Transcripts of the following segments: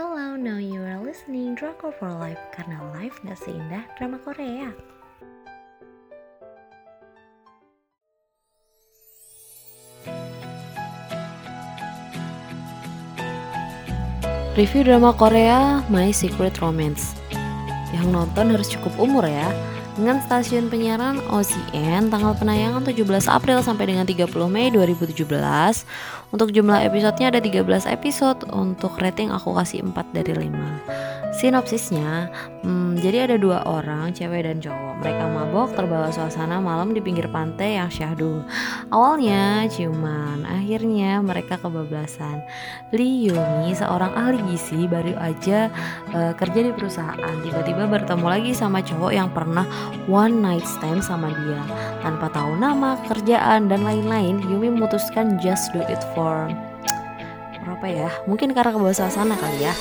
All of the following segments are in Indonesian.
Hello, now you are listening Drakor for Life karena life gak seindah drama Korea. Review drama Korea My Secret Romance Yang nonton harus cukup umur ya dengan stasiun penyiaran OCN tanggal penayangan 17 April sampai dengan 30 Mei 2017 untuk jumlah episodenya ada 13 episode. Untuk rating aku kasih 4 dari 5 Sinopsisnya, hmm, jadi ada dua orang, cewek dan cowok. Mereka mabok terbawa suasana malam di pinggir pantai yang syahdu. Awalnya ciuman, akhirnya mereka kebablasan. Lee Yumi, seorang ahli gizi, baru aja uh, kerja di perusahaan. Tiba-tiba bertemu lagi sama cowok yang pernah one night stand sama dia. Tanpa tahu nama, kerjaan, dan lain-lain, Yumi memutuskan just do it for apa ya? Mungkin karena kebawa suasana kali ya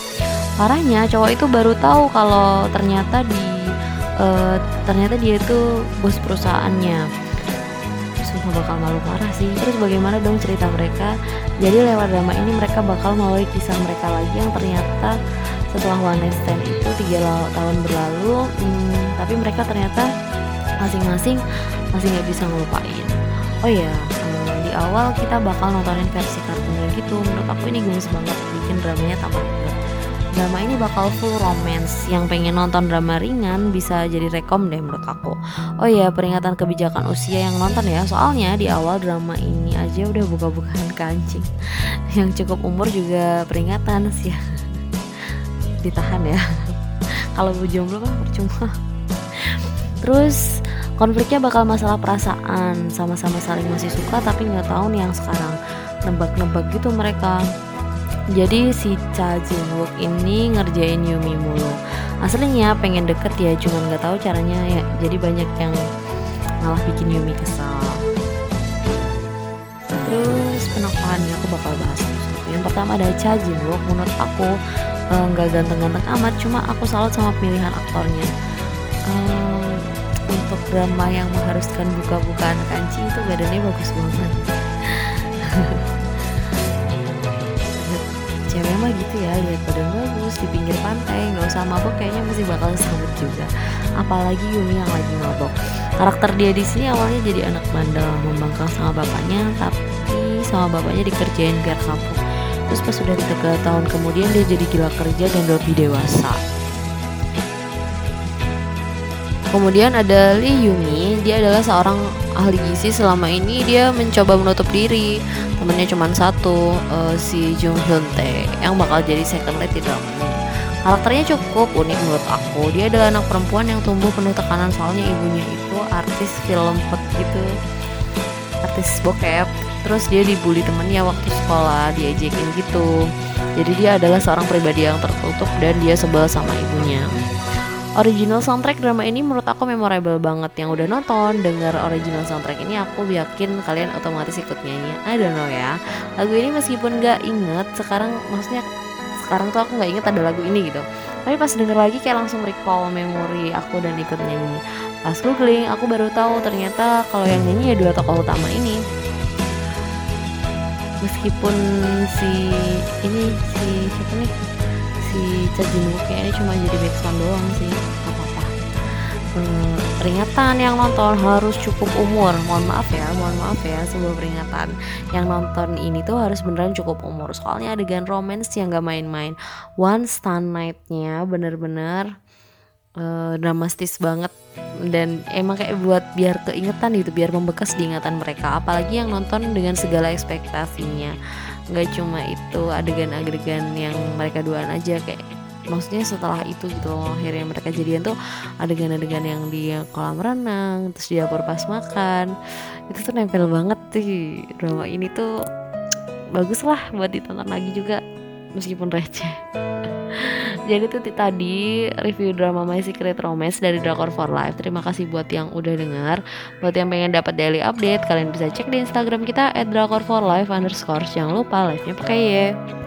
parahnya cowok itu baru tahu kalau ternyata di uh, ternyata dia itu bos perusahaannya. Sumpah bakal malu parah sih. Terus bagaimana dong cerita mereka? Jadi lewat drama ini mereka bakal melalui kisah mereka lagi yang ternyata setelah one night stand itu tiga tahun berlalu hmm, tapi mereka ternyata masing-masing masih nggak bisa ngelupain. Oh ya di awal kita bakal nontonin versi kartunnya gitu. Menurut aku ini gemes banget bikin dramanya tambah drama ini bakal full romance. Yang pengen nonton drama ringan bisa jadi rekom deh menurut aku. Oh iya peringatan kebijakan usia yang nonton ya. Soalnya di awal drama ini aja udah buka-bukaan kancing. Yang cukup umur juga peringatan sih ditahan ya. Kalau jomblo kan percuma. Terus konfliknya bakal masalah perasaan. Sama-sama saling masih suka tapi nggak tahu nih yang sekarang. Nebak-nebak gitu mereka jadi si Cha Jin Wook ini ngerjain Yumi mulu. Aslinya pengen deket ya cuman nggak tahu caranya ya. Jadi banyak yang malah bikin Yumi kesal. Terus penokohannya aku bakal bahas yang pertama ada Cha Jin Wook menurut aku eh, nggak uh, ganteng-ganteng amat. Cuma aku salut sama pilihan aktornya. Uh, untuk drama yang mengharuskan buka-bukaan kancing itu badannya bagus banget cewek mah gitu ya lihat badan bagus di pinggir pantai nggak usah mabok kayaknya masih bakal sambut juga. Apalagi Yumi yang lagi mabok. Karakter dia di sini awalnya jadi anak bandel membangkang sama bapaknya tapi sama bapaknya dikerjain biar kapok. Terus pas sudah tiga tahun kemudian dia jadi gila kerja dan lebih dewasa Kemudian ada Lee Yumi, dia adalah seorang ahli gizi selama ini dia mencoba menutup diri. Temennya cuma satu, uh, si Jung Hyun Tae yang bakal jadi second lead di drama ini. Karakternya cukup unik menurut aku. Dia adalah anak perempuan yang tumbuh penuh tekanan soalnya ibunya itu artis film pet gitu, artis bokep. Terus dia dibully temennya waktu sekolah, diajakin gitu. Jadi dia adalah seorang pribadi yang tertutup dan dia sebel sama ibunya original soundtrack drama ini menurut aku memorable banget. Yang udah nonton denger original soundtrack ini aku yakin kalian otomatis ikut nyanyi. I don't know ya. Lagu ini meskipun gak inget sekarang maksudnya sekarang tuh aku nggak inget ada lagu ini gitu. Tapi pas denger lagi kayak langsung recall memori aku dan ikut nyanyi. Pas googling aku baru tahu ternyata kalau yang nyanyi ya dua tokoh utama ini. Meskipun si ini si siapa nih si Cha Jin kayaknya cuma jadi background doang sih apa apa hmm, peringatan yang nonton harus cukup umur. Mohon maaf ya mohon maaf ya sebuah peringatan yang nonton ini tuh harus beneran cukup umur. Soalnya adegan romance yang gak main-main. One stun nightnya bener-bener uh, dramatis banget. Dan emang kayak buat biar keingetan gitu biar membekas di ingatan mereka. Apalagi yang nonton dengan segala ekspektasinya nggak cuma itu adegan-adegan yang mereka duaan aja kayak maksudnya setelah itu gitu akhirnya mereka jadian tuh adegan-adegan yang di kolam renang terus di dapur pas makan. Itu tuh nempel banget sih drama ini tuh bagus lah buat ditonton lagi juga meskipun receh jadi itu tadi review drama My Secret Romance dari Drakor for Life. Terima kasih buat yang udah dengar. Buat yang pengen dapat daily update, kalian bisa cek di Instagram kita @drakor for life underscore. Jangan lupa live-nya pakai ya.